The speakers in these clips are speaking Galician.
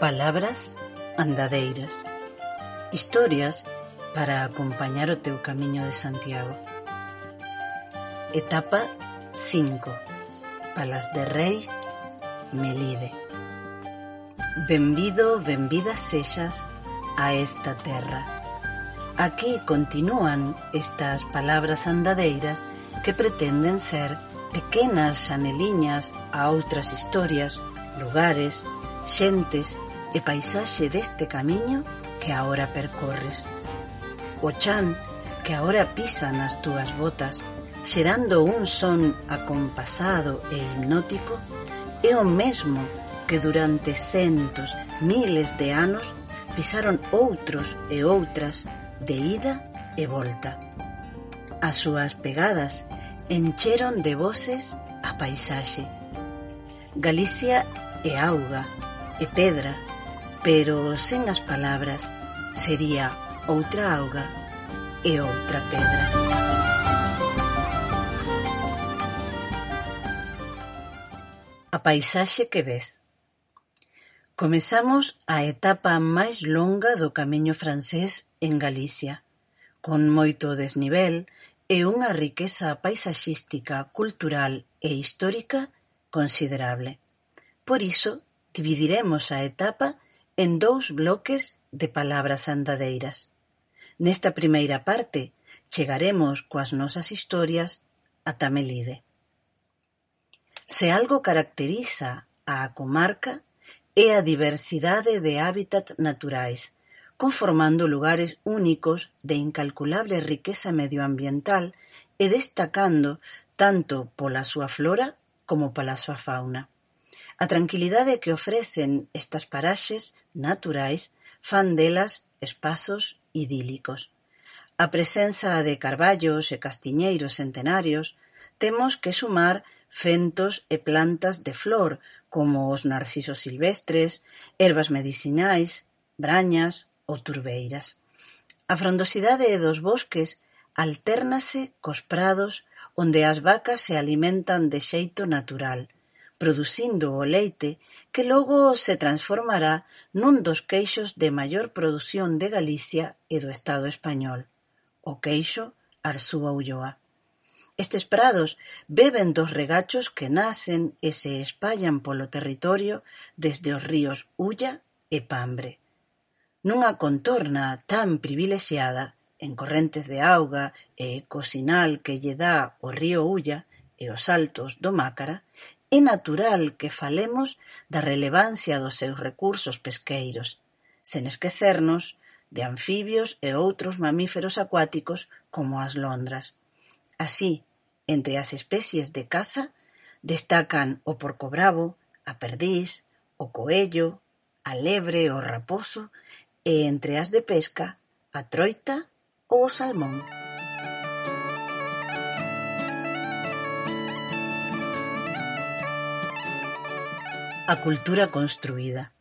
Palabras andadeiras. Historias para acompañar o teu camiño de Santiago. Etapa 5. Palas de Rei, Melide. Benvido, benvidas sexas a esta terra. Aquí continúan estas palabras andadeiras que pretenden ser pequenas xaneliñas a outras historias, lugares, xentes e paisaxe deste camiño que agora percorres. O chan que agora pisa nas túas botas, xerando un son acompasado e hipnótico, é o mesmo que durante centos, miles de anos pisaron outros e outras de ida e volta. As súas pegadas encheron de voces a paisaxe. Galicia é auga, e pedra, pero sen as palabras sería outra auga e outra pedra. A paisaxe que ves. Comezamos a etapa máis longa do camiño francés en Galicia, con moito desnivel e unha riqueza paisaxística, cultural e histórica considerable. Por iso, dividiremos a etapa en dous bloques de palabras andadeiras. Nesta primeira parte chegaremos coas nosas historias ata Melide. Se algo caracteriza a comarca é a diversidade de hábitats naturais, conformando lugares únicos de incalculable riqueza medioambiental e destacando tanto pola súa flora como pola súa fauna. A tranquilidade que ofrecen estas paraxes naturais fan delas espazos idílicos. Á presenza de carballos e castiñeiros centenarios temos que sumar fentos e plantas de flor como os narcisos silvestres, ervas medicinais, brañas ou turbeiras. A frondosidade dos bosques altérnase cos prados onde as vacas se alimentan de xeito natural – producindo o leite que logo se transformará nun dos queixos de maior produción de Galicia e do Estado español, o queixo Arzúa-Ulloa. Estes prados beben dos regachos que nacen e se espallan polo territorio desde os ríos Ulla e Pambre. Nunha contorna tan privilexiada, en correntes de auga e cosinal que lle dá o río Ulla e os altos do Mácara, É natural que falemos da relevancia dos seus recursos pesqueiros, sen esquecernos de anfibios e outros mamíferos acuáticos como as londras. Así, entre as especies de caza destacan o porco bravo, a perdiz, o coello, a lebre o raposo e entre as de pesca a troita ou o salmón. a cultura construída.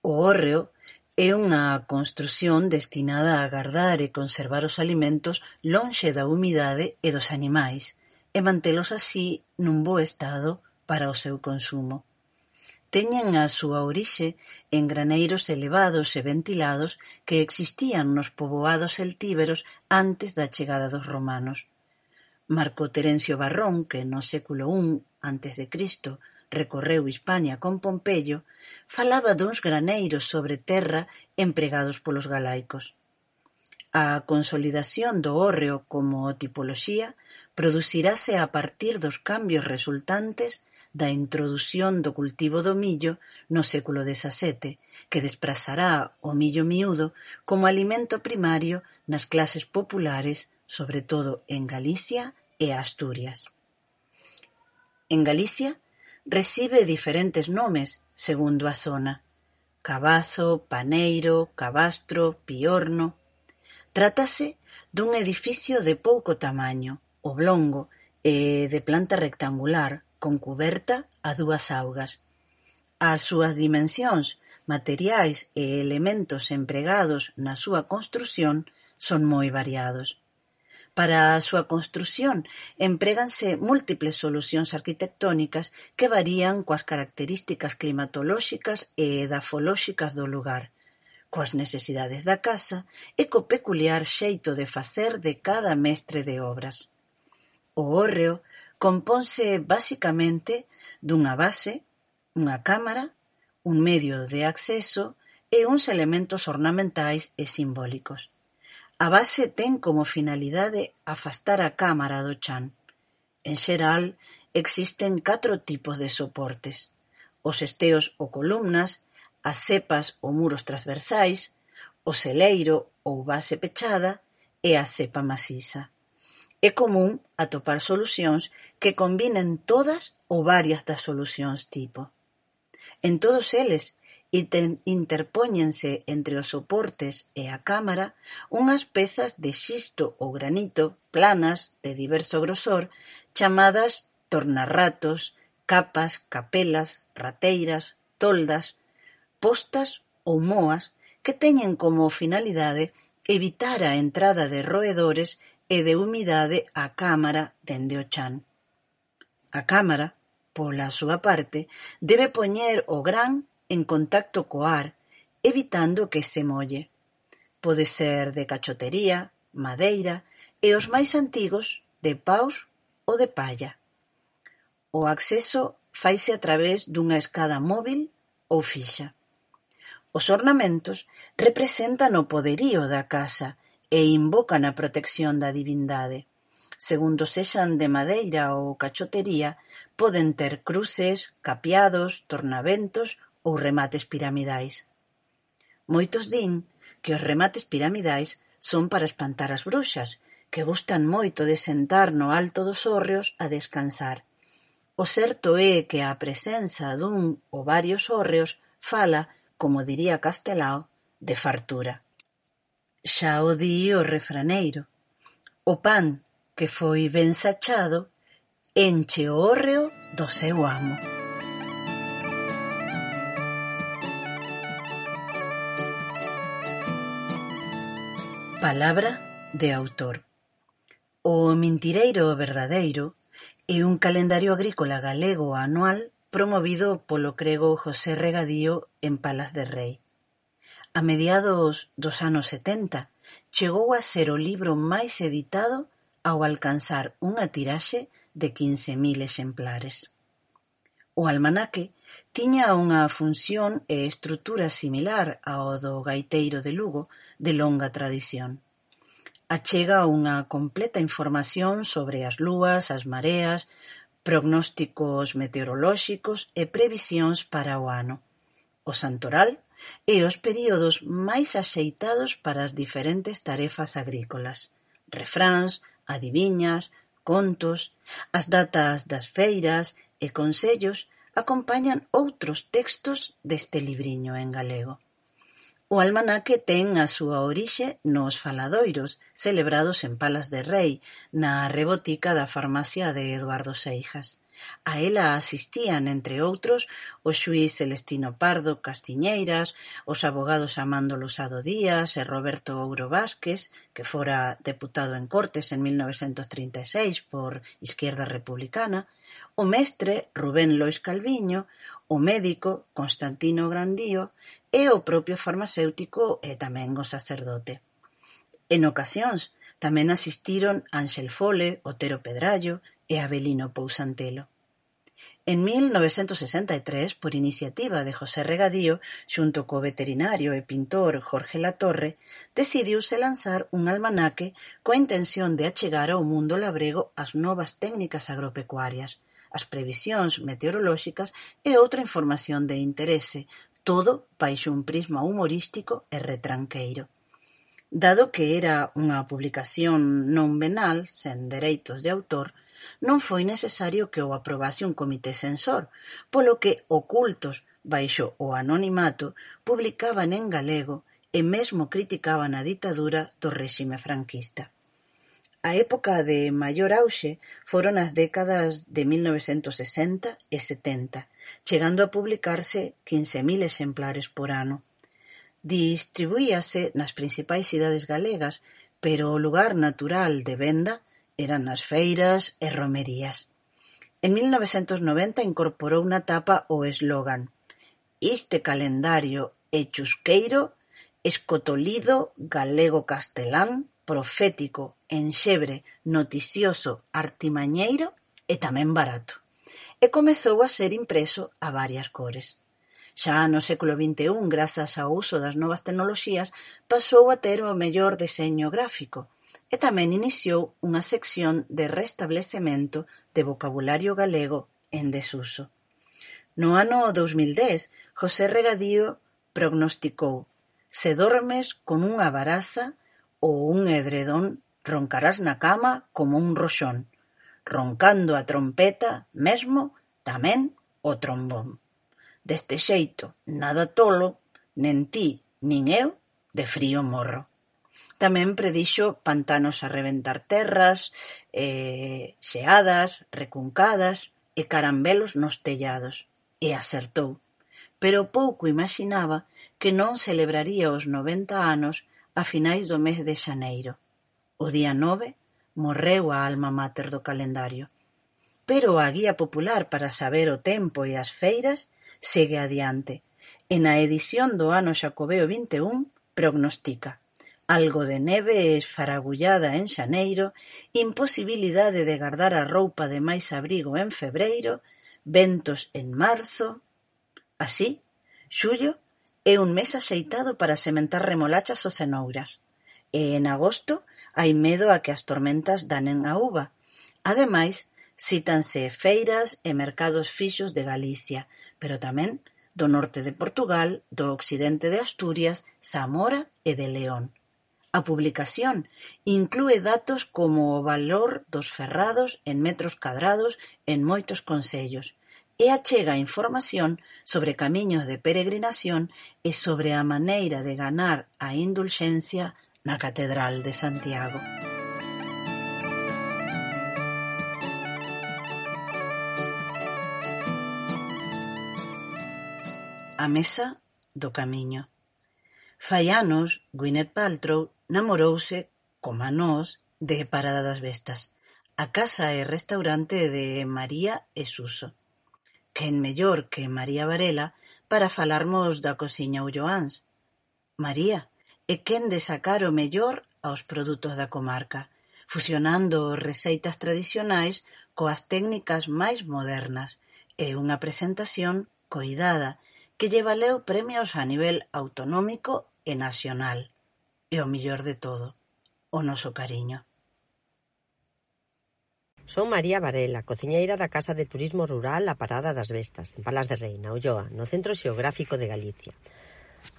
O hórreo é unha construción destinada a gardar e conservar os alimentos lonxe da humidade e dos animais e mantelos así nun bo estado para o seu consumo. Teñen a súa orixe en graneiros elevados e ventilados que existían nos poboados celtíberos antes da chegada dos romanos. Marco Terencio Barrón, que no século I antes de Cristo recorreu Hispania con Pompeyo, falaba duns graneiros sobre terra empregados polos galaicos. A consolidación do hórreo como tipoloxía producirase a partir dos cambios resultantes da introdución do cultivo do millo no século XVII, que desprazará o millo miúdo como alimento primario nas clases populares, sobre todo en Galicia e Asturias. En Galicia, recibe diferentes nomes segundo a zona: Cabazo, Paneiro, Cabastro, Piorno... Trátase dun edificio de pouco tamaño, oblongo e de planta rectangular con cuberta a dúas augas. As súas dimensións, materiais e elementos empregados na súa construción son moi variados. Para a súa construción empréganse múltiples solucións arquitectónicas que varían coas características climatolóxicas e edafolóxicas do lugar, coas necesidades da casa e co peculiar xeito de facer de cada mestre de obras. O hórreo componse basicamente dunha base, unha cámara, un medio de acceso e uns elementos ornamentais e simbólicos. A base ten como finalidade afastar a cámara do chan. En xeral existen catro tipos de soportes: os esteos ou columnas, as cepas ou muros transversais, o celeiro ou base pechada e a cepa maciza. É común atopar solucións que combinen todas ou varias das solucións tipo. En todos eles Interpóñense entre os soportes e a cámara unhas pezas de xisto ou granito planas de diverso grosor chamadas tornarratos, capas, capelas, rateiras, toldas, postas ou moas que teñen como finalidade evitar a entrada de roedores e de humidade á cámara dende o chan. A cámara, pola súa parte, debe poñer o gran en contacto co ar evitando que se molle; pode ser de cachotería, madeira e os máis antigos de paus ou de palla. O acceso faise a través dunha escada móbil ou fixa. Os ornamentos representan o poderío da casa e invocan a protección da divindade. Segundo sexan de madeira ou cachotería, poden ter cruces, capeados, tornaventos ou remates piramidais. Moitos din que os remates piramidais son para espantar as bruxas, que gustan moito de sentar no alto dos hórreos a descansar. O certo é que a presenza dun ou varios hórreos fala, como diría Castelao, de fartura. Xa o di o refraneiro. O pan que foi ben sachado enche o hórreo do seu amo. Palabra de autor O Mentireiro verdadeiro é un calendario agrícola galego anual promovido polo crego José Regadío en Palas de Rei. A mediados dos anos 70 chegou a ser o libro máis editado ao alcanzar unha tiraxe de 15.000 exemplares. O almanaque tiña unha función e estrutura similar ao do gaiteiro de Lugo, de longa tradición. Achega unha completa información sobre as lúas, as mareas, prognósticos meteorolóxicos e previsións para o ano. O santoral e os períodos máis axeitados para as diferentes tarefas agrícolas. Refráns, adiviñas, contos, as datas das feiras e consellos acompañan outros textos deste libriño en galego. O almanaque ten a súa orixe nos faladoiros celebrados en Palas de Rei, na rebotica da farmacia de Eduardo Seijas. A ela asistían, entre outros, o xuíz Celestino Pardo Castiñeiras, os abogados Amando Losado Díaz e Roberto Ouro Vázquez, que fora deputado en Cortes en 1936 por Izquierda Republicana, o mestre Rubén Lois Calviño, o médico Constantino Grandío e o propio farmacéutico e tamén o sacerdote. En ocasións tamén asistiron Ángel Fole, Otero Pedrallo e Abelino Pousantelo. En 1963, por iniciativa de José Regadío, xunto co veterinario e pintor Jorge Latorre, decidiuse lanzar un almanaque coa intención de achegar ao mundo labrego as novas técnicas agropecuarias, as previsións meteorolóxicas e outra información de interese, todo baixo un prisma humorístico e retranqueiro. Dado que era unha publicación non venal, sen dereitos de autor, non foi necesario que o aprobase un comité censor, polo que ocultos baixo o anonimato publicaban en galego e mesmo criticaban a ditadura do réxime franquista. A época de maior auxe foron as décadas de mil novecentos sesenta e setenta, chegando a publicarse 15.000 exemplares por ano. Distribuíase nas principais cidades galegas pero o lugar natural de venda eran as feiras e romerías. En mil novecentos noventa incorporou na tapa o eslogan «Iste calendario é chusqueiro, escotolido galego-castelán profético, enxebre, noticioso, artimañeiro e tamén barato, e comezou a ser impreso a varias cores. Xa no século XXI, grazas ao uso das novas tecnoloxías, pasou a ter o mellor deseño gráfico e tamén iniciou unha sección de restablecemento de vocabulario galego en desuso. No ano 2010, José Regadío prognosticou Se dormes con unha baraza, ou un edredón, roncarás na cama como un roxón, roncando a trompeta mesmo tamén o trombón. Deste xeito nada tolo, nen ti nin eu de frío morro. Tamén predixo pantanos a reventar terras, eh, xeadas, recuncadas e carambelos nos tellados. E acertou. Pero pouco imaxinaba que non celebraría os 90 anos a finais do mes de xaneiro. O día nove morreu a alma máter do calendario, pero a guía popular para saber o tempo e as feiras segue adiante e na edición do ano Xacobeo 21 prognostica algo de neve esfaragullada en xaneiro, imposibilidade de gardar a roupa de máis abrigo en febreiro, ventos en marzo, así, xullo É un mes axeitado para sementar remolachas ou cenouras, e en agosto hai medo a que as tormentas danen a uva. Ademais, cítanse feiras e mercados fixos de Galicia, pero tamén do norte de Portugal, do occidente de Asturias, Zamora e de León. A publicación inclúe datos como o valor dos ferrados en metros cadrados en moitos concellos e achega información sobre camiños de peregrinación e sobre a maneira de ganar a indulxencia na catedral de Santiago. A mesa do camiño. Fai anos, Gwyneth Paltrow namorouse, como a nós, de Parada das Vestas, a casa e restaurante de María e Suso. Quen mellor que María Varela para falarmos da cociña ulloáns. María é quen de sacar o mellor aos produtos da comarca, fusionando receitas tradicionais coas técnicas máis modernas e unha presentación coidada que lle valeu premios a nivel autonómico e nacional. E o mellor de todo, o noso cariño. Son María Varela, cociñeira da Casa de Turismo Rural A Parada das Vestas, en Palas de Reina, Ulloa, no Centro Xeográfico de Galicia.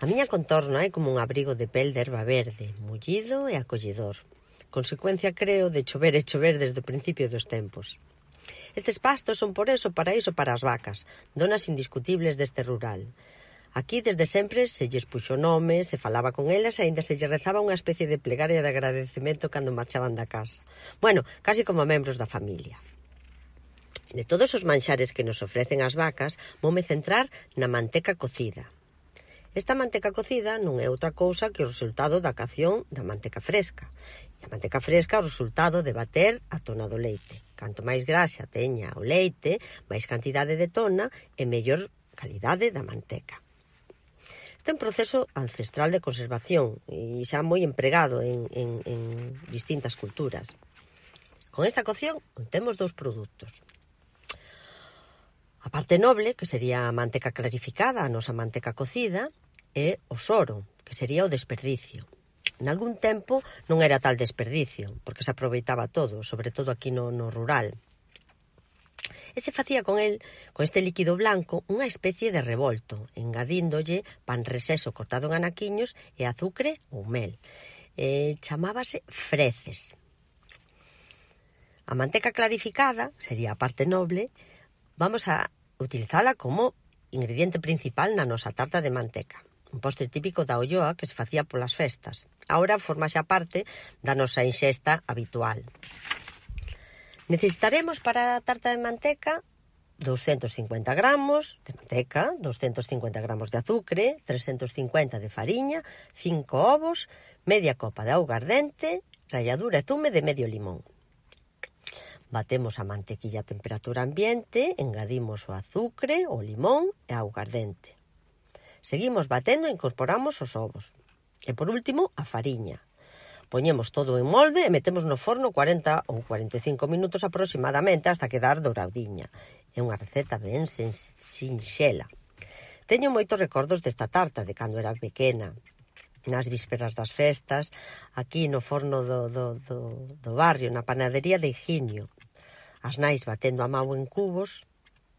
A miña contorna é como un abrigo de pel de erva verde, mullido e acolledor. Consecuencia, creo, de chover e chover desde o principio dos tempos. Estes pastos son por eso paraíso para as vacas, donas indiscutibles deste rural. Aquí desde sempre se lles puxo nome, se falaba con elas e aínda se lle rezaba unha especie de plegaria de agradecemento cando marchaban da casa. Bueno, casi como membros da familia. De todos os manxares que nos ofrecen as vacas, voume centrar na manteca cocida. Esta manteca cocida non é outra cousa que o resultado da cación da manteca fresca. E a manteca fresca é o resultado de bater a tona do leite. Canto máis graxa teña o leite, máis cantidade de tona e mellor calidade da manteca un proceso ancestral de conservación e xa moi empregado en, en, en distintas culturas. Con esta cocción temos dous produtos. A parte noble, que sería a manteca clarificada, a nosa manteca cocida, e o soro, que sería o desperdicio. Nalgún tempo non era tal desperdicio, porque se aproveitaba todo, sobre todo aquí no, no rural e se facía con el, con este líquido blanco, unha especie de revolto, engadíndolle pan reseso cortado en anaquiños e azucre ou mel. E chamábase freces. A manteca clarificada, sería a parte noble, vamos a utilizala como ingrediente principal na nosa tarta de manteca un postre típico da olloa que se facía polas festas. Ahora forma xa parte da nosa inxesta habitual. Necesitaremos para a tarta de manteca 250 gramos de manteca, 250 gramos de azucre, 350 de fariña, 5 ovos, media copa de auga ardente, ralladura e zume de medio limón. Batemos a mantequilla a temperatura ambiente, engadimos o azucre, o limón e a auga ardente. Seguimos batendo e incorporamos os ovos. E por último, a fariña, Poñemos todo en molde e metemos no forno 40 ou 45 minutos aproximadamente hasta quedar douradiña. É unha receta ben sinxela. Teño moitos recordos desta tarta de cando era pequena. Nas vísperas das festas, aquí no forno do, do, do, do barrio, na panadería de Higinio. As nais batendo a mau en cubos,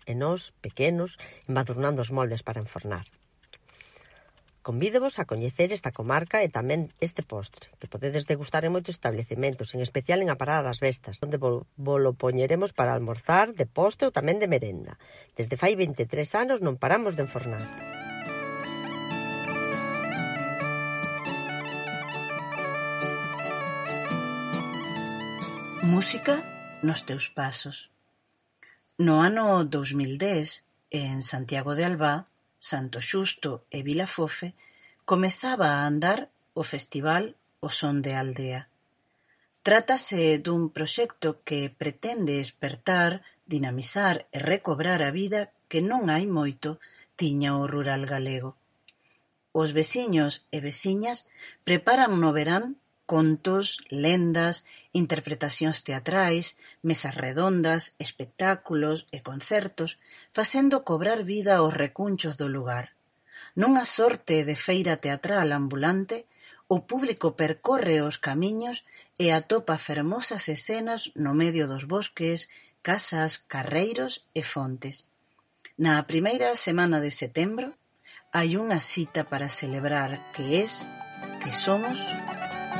e nós, pequenos, embadurnando os moldes para enfornar. Convídovos a coñecer esta comarca e tamén este postre, que podedes degustar en moitos establecementos, en especial en a Parada das Vestas, onde volo poñeremos para almorzar de postre ou tamén de merenda. Desde fai 23 anos non paramos de enfornar. Música nos teus pasos. No ano 2010, en Santiago de Albá, Santo Xusto e Vilafofe comezaba a andar o festival O son de Aldea. Trátase dun proxecto que pretende espertar, dinamizar e recobrar a vida que non hai moito tiña o rural galego. Os veciños e veciñas preparan no verán contos, lendas, interpretacións teatrais, mesas redondas, espectáculos e concertos, facendo cobrar vida aos recunchos do lugar. Nunha sorte de feira teatral ambulante, o público percorre os camiños e atopa fermosas escenas no medio dos bosques, casas, carreiros e fontes. Na primeira semana de setembro, hai unha cita para celebrar que es, que somos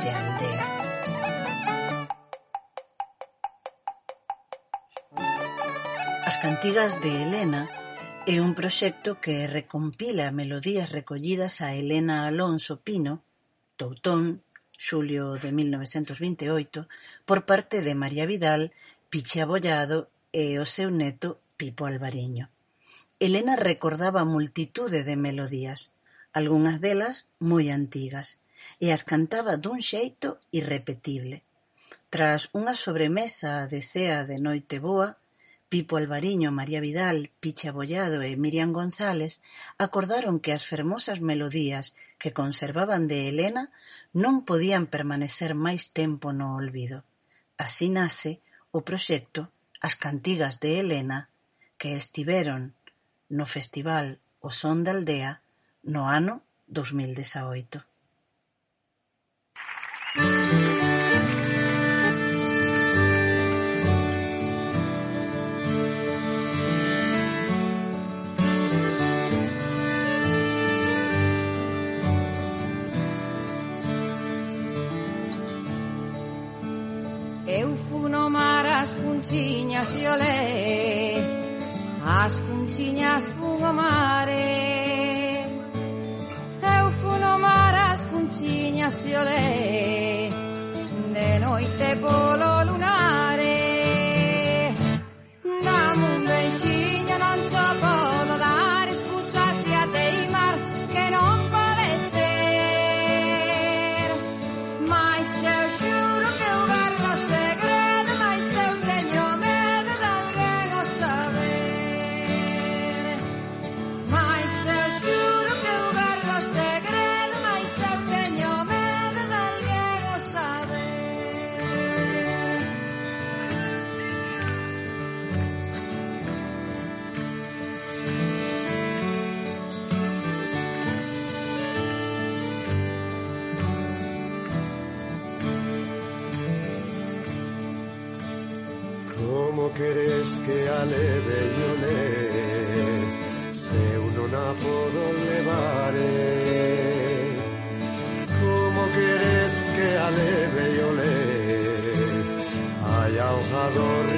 de aldea. As cantigas de Helena é un proxecto que recompila melodías recollidas a Helena Alonso Pino, Toutón, xulio de 1928, por parte de María Vidal, Piche Abollado e o seu neto Pipo Alvariño. Helena recordaba multitude de melodías, algunhas delas moi antigas. E as cantaba dun xeito irrepetible. Tras unha sobremesa de cea de noite boa, Pipo Alvariño, María Vidal, Piche Abollado e Miriam González acordaron que as fermosas melodías que conservaban de Helena non podían permanecer máis tempo no olvido. Así nace o proxecto As Cantigas de Helena, que estiveron no Festival O Son da Aldea no ano 2018. Funo mar as cunchiñas e olé. As cunchiñas fun o mare. Eu funo mar as cunchiñas e olé. De noite polo Como querés che alle veglione se uno napo dolle vare? Como querés che alle veglione haya ojador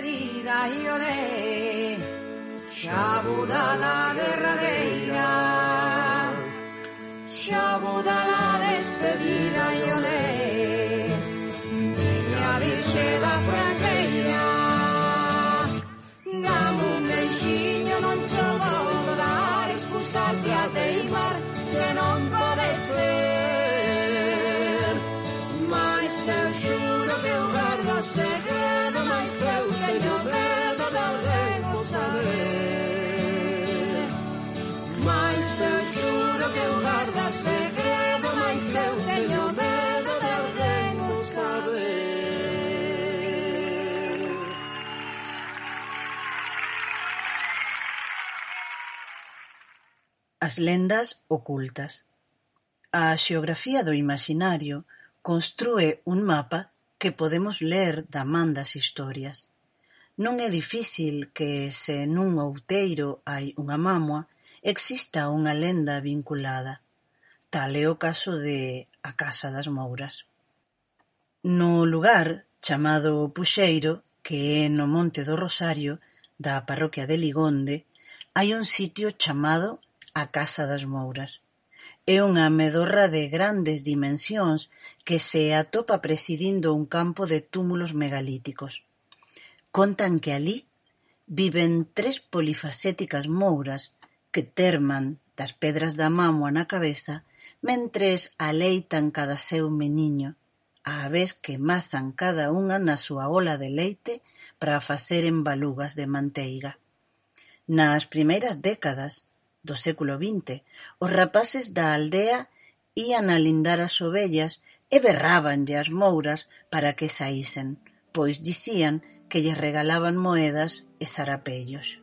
di Daione, sciabu dalla verradeira, sciabu dalla despedida Ione. As lendas ocultas A xeografía do imaxinario constrúe un mapa que podemos ler da man das historias. Non é difícil que se nun outeiro hai unha mámoa exista unha lenda vinculada. Tal é o caso de A Casa das Mouras. No lugar chamado Puxeiro, que é no Monte do Rosario, da parroquia de Ligonde, hai un sitio chamado a Casa das Mouras. É unha medorra de grandes dimensións que se atopa presidindo un campo de túmulos megalíticos. Contan que alí viven tres polifacéticas mouras que terman das pedras da mámoa na cabeza mentres aleitan cada seu meniño, á vez que mazan cada unha na súa ola de leite para faceren balugas de manteiga. Nas primeiras décadas do século vinte, os rapaces da aldea ían a lindar as ovellas e berrábanlle as mouras para que saísen, pois dicían que lles regalaban moedas e zarapellos.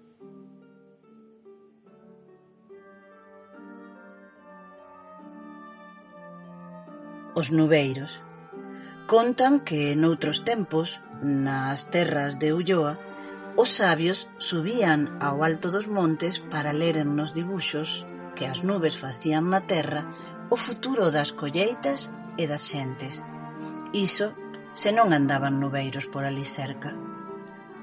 Os nubeiros. Contan que noutros tempos, nas terras de Ulloa, Os sabios subían ao alto dos montes para leren nos dibuxos que as nubes facían na terra o futuro das colleitas e das xentes. Iso se non andaban nubeiros por ali cerca.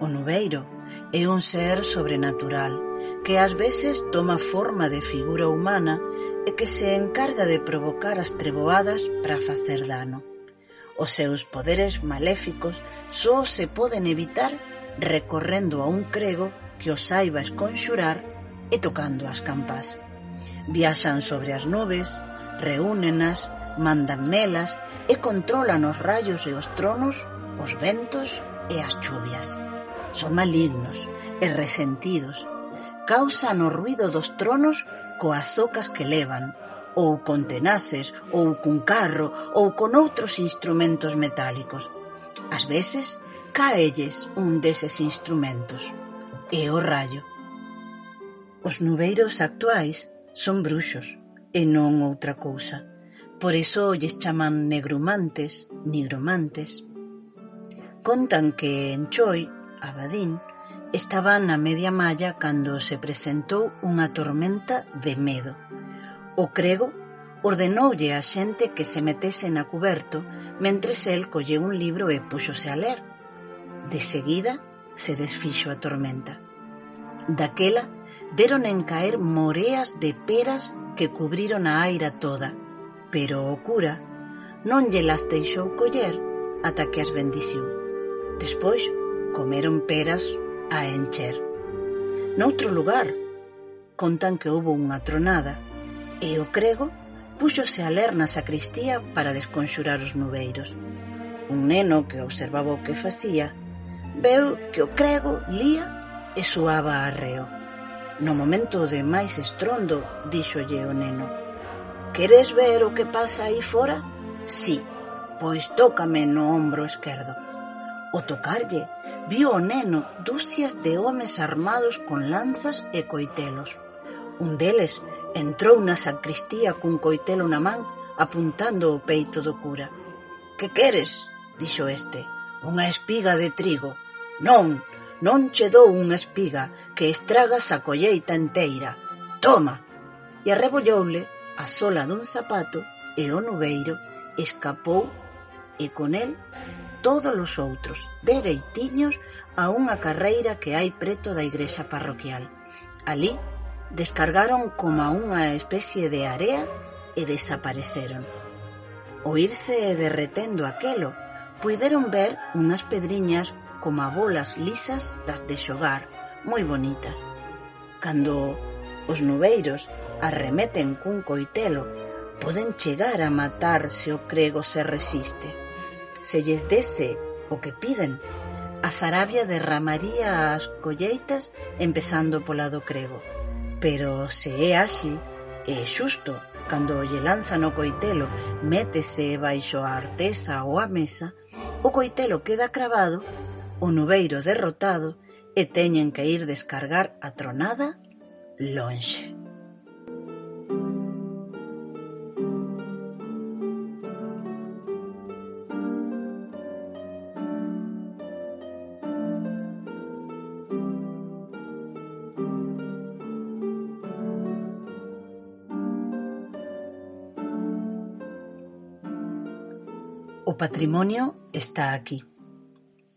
O nubeiro é un ser sobrenatural que ás veces toma forma de figura humana e que se encarga de provocar as treboadas para facer dano. Os seus poderes maléficos só se poden evitar recorrendo a un crego que os saiba esconxurar e tocando as campas. Viaxan sobre as nubes, reúnenas, mandan nelas e controlan os rayos e os tronos, os ventos e as chuvias. Son malignos e resentidos. Causan o ruido dos tronos coas ocas que levan, ou con tenaces, ou cun carro, ou con outros instrumentos metálicos. As veces caelles un deses instrumentos, e o rayo. Os nubeiros actuais son bruxos e non outra cousa. Por iso lles chaman negrumantes, nigromantes. Contan que en Choi, Abadín, estaba na media malla cando se presentou unha tormenta de medo. O crego ordenoulle a xente que se metese na cuberto mentres el colle un libro e puxose a ler De seguida se desfixo a tormenta. Daquela deron en caer moreas de peras que cubriron a aira toda, pero o cura non lle las deixou coller ata que as bendixiu. Despois comeron peras a encher. Noutro lugar, contan que houve unha tronada e o crego púxose a ler na sacristía para desconxurar os nubeiros. Un neno que observaba o que facía veu que o crego lía e suaba a reo. No momento de máis estrondo, díxolle o neno. Queres ver o que pasa aí fora? Sí, pois tócame no ombro esquerdo. O tocarlle, viu o neno dúcias de homes armados con lanzas e coitelos. Un deles entrou na sacristía cun coitelo na man apuntando o peito do cura. Que queres? dixo este. Unha espiga de trigo. Non, non che dou unha espiga que estragas a colleita enteira. Toma! E arrebolloulle a sola dun zapato e o nubeiro escapou e con el todos os outros, dereitiños a unha carreira que hai preto da igrexa parroquial. Alí descargaron como unha especie de area e desapareceron. O irse derretendo aquelo, puideron ver unhas pedriñas como bolas lisas das de xogar, moi bonitas. Cando os nubeiros arremeten cun coitelo, poden chegar a matar se o crego se resiste. Se lles dese o que piden, a Sarabia derramaría as colleitas empezando pola do crego. Pero se é axi, é xusto, cando lle lanza no coitelo, métese baixo a artesa ou a mesa, o coitelo queda cravado o Nubeiro derrotado e teñen que ir descargar a tronada lonxe. O patrimonio está aquí.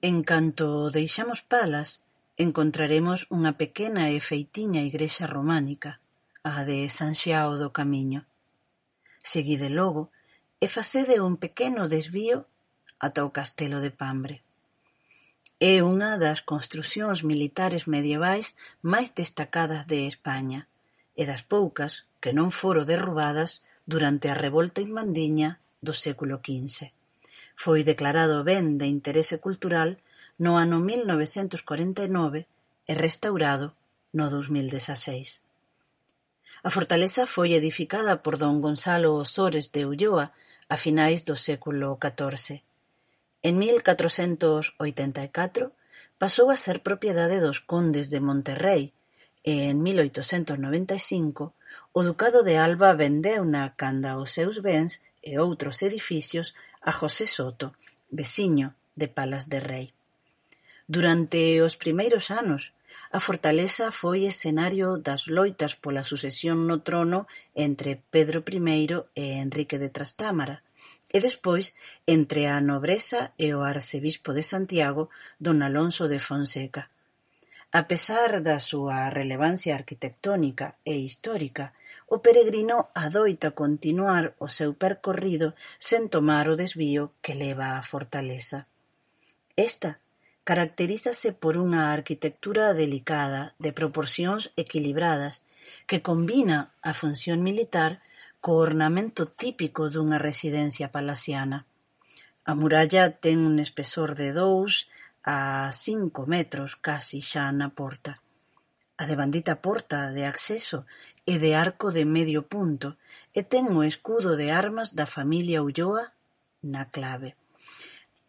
En canto deixamos Palas encontraremos unha pequena e feitiña igrexa románica, a de San Xiao do Camiño. Seguide logo e facede un pequeno desvío ata o castelo de Pambre. É unha das construcións militares medievais máis destacadas de España e das poucas que non foro derrubadas durante a revolta inmandiña do século XV. Foi declarado Ben de Interese Cultural no ano mil novecentos corenta e nove e restaurado no dous mil dezaseis. A fortaleza foi edificada por don Gonzalo Osores de Ulloa a finais do século XIV. En 1484 pasou a ser propiedade dos condes de Monterrey e en 1895 o ducado de Alba vendeuna canda os seus bens e outros edificios a José Soto, veciño de Palas de Rei. Durante os primeiros anos a fortaleza foi escenario das loitas pola sucesión no trono entre Pedro I e Enrique de Trastámara, e despois entre a nobreza e o arcebispo de Santiago, don Alonso de Fonseca. A pesar da súa relevancia arquitectónica e histórica o peregrino adoita continuar o seu percorrido sen tomar o desvío que leva á fortaleza. Esta caracterízase por unha arquitectura delicada de proporcións equilibradas que combina a función militar co ornamento típico dunha residencia palaciana. A muralla ten un espesor de dous a cinco metros casi xa na porta a devandita porta de acceso é de arco de medio punto e ten o escudo de armas da familia Ulloa na clave.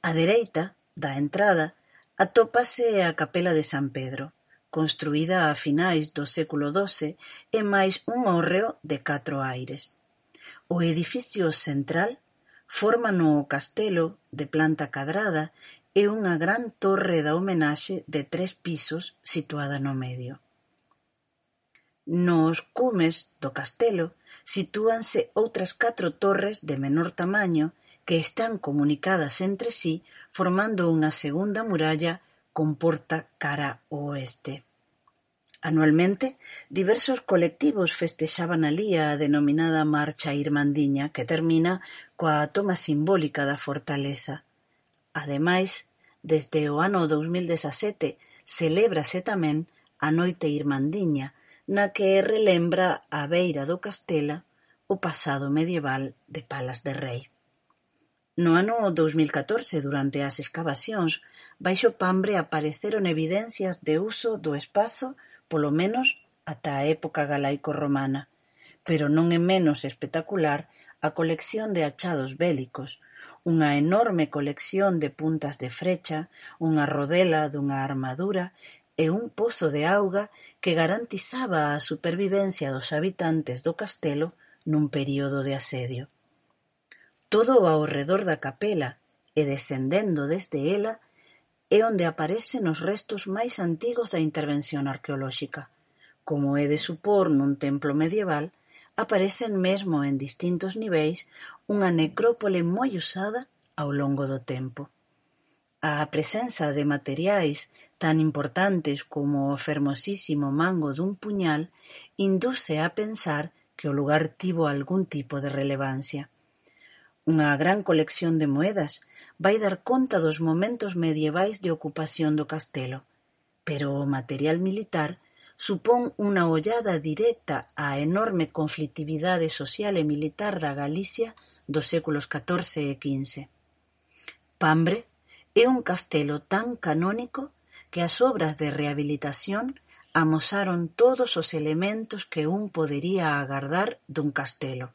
Á dereita da entrada atópase a capela de San Pedro, construída a finais do século XII e máis un hórreo de catro aires. O edificio central forma no castelo de planta cadrada e unha gran torre da homenaxe de tres pisos situada no medio. Nos cumes do castelo sitúanse outras catro torres de menor tamaño que están comunicadas entre si formando unha segunda muralla con porta cara ao oeste. Anualmente diversos colectivos festexaban alí a denominada Marcha Irmandiña que termina coa toma simbólica da fortaleza. Ademais, desde o ano 2017 celébrase tamén a Noite Irmandiña na que relembra a beira do Castela o pasado medieval de Palas de Rei. No ano dous mil catorce, durante as excavacións, baixo Pambre apareceron evidencias de uso do espazo polo menos ata a época galaico-romana, pero non é menos espectacular a colección de achados bélicos, unha enorme colección de puntas de frecha, unha rodela dunha armadura e un pozo de auga que garantizaba a supervivencia dos habitantes do castelo nun período de asedio. Todo ao redor da capela e descendendo desde ela é onde aparecen os restos máis antigos da intervención arqueolóxica. Como é de supor nun templo medieval, aparecen mesmo en distintos niveis unha necrópole moi usada ao longo do tempo. A presenza de materiais tan importantes como o fermosísimo mango dun puñal induce a pensar que o lugar tivo algún tipo de relevancia. Unha gran colección de moedas vai dar conta dos momentos medievais de ocupación do castelo, pero o material militar supón unha ollada directa á enorme conflitividade social e militar da Galicia dos séculos XIV e XV. Pambre É un castelo tan canónico que as obras de rehabilitación amosaron todos os elementos que un podería agardar dun castelo.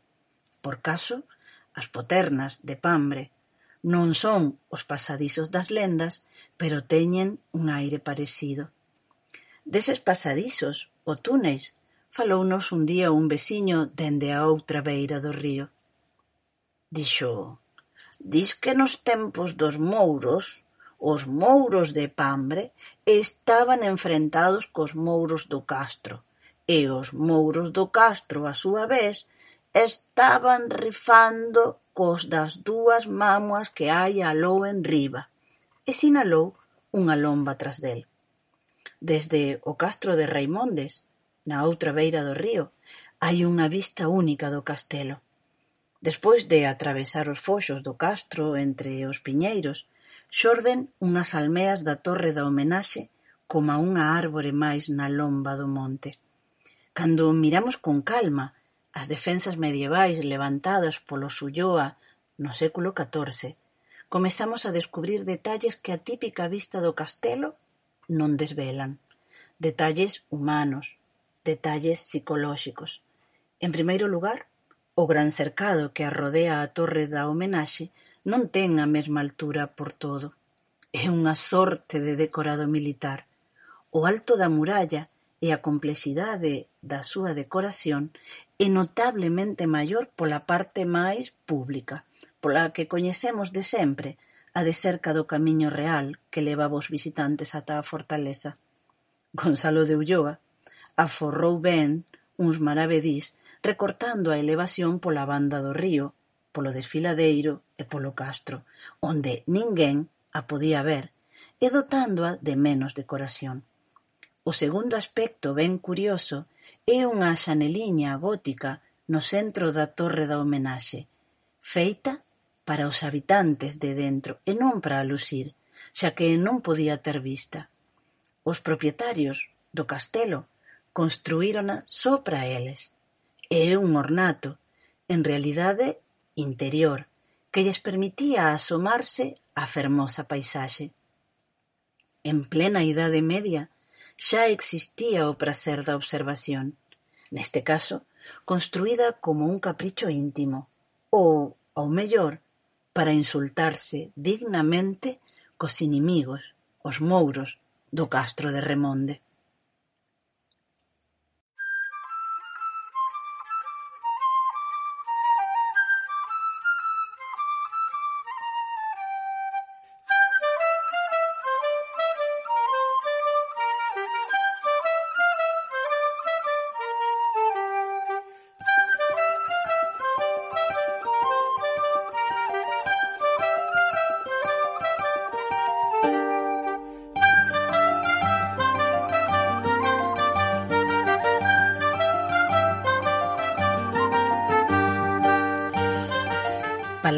Por caso, as poternas de pambre non son os pasadizos das lendas, pero teñen un aire parecido. Deses pasadizos ou túneis falounos un día un veciño dende a outra beira do río. Dixo: Dis que nos tempos dos mouros os mouros de Pambre estaban enfrentados cos mouros do Castro e os mouros do Castro, a súa vez, estaban rifando cos das dúas mámoas que hai aló enriba, e sinalou unha lomba tras del. Desde o castro de Raimondes, na outra beira do río, hai unha vista única do castelo. Despois de atravesar os foxos do castro entre os piñeiros, xorden unhas almeas da Torre da Homenaxe coma unha árbore máis na lomba do monte. Cando miramos con calma as defensas medievais levantadas polos Ulloa no século XIV, comezamos a descubrir detalles que a típica vista do castelo non desvelan. Detalles humanos, detalles psicolóxicos. En primeiro lugar, O gran cercado que arrodea a Torre da Homenaxe non ten a mesma altura por todo. É unha sorte de decorado militar. O alto da muralla e a complexidade da súa decoración é notablemente maior pola parte máis pública, pola que coñecemos de sempre, a de cerca do Camiño Real que levaba os visitantes ata a fortaleza. Gonzalo de Ulloa aforrou ben uns maravedís recortando a elevación pola banda do río, polo desfiladeiro e polo castro, onde ninguén a podía ver, e dotándoa de menos decoración. O segundo aspecto ben curioso é unha xaneliña gótica no centro da torre da homenaxe, feita para os habitantes de dentro e non para lucir, xa que non podía ter vista. Os propietarios do castelo construírona só para eles é un ornato, en realidade interior, que lles permitía asomarse á fermosa paisaxe. En plena Idade Media xa existía o prazer da observación, neste caso construída como un capricho íntimo, ou, ao mellor, para insultarse dignamente cos inimigos, os mouros, do castro de Remonde.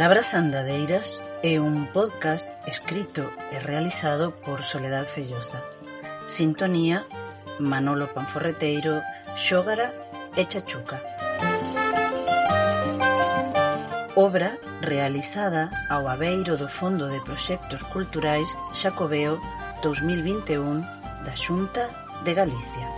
Palabras Andadeiras é un podcast escrito e realizado por Soledad Fellosa. Sintonía, Manolo Panforreteiro, Xógara e Chachuca. Obra realizada ao abeiro do Fondo de Proxectos Culturais Xacobeo 2021 da Xunta de Galicia.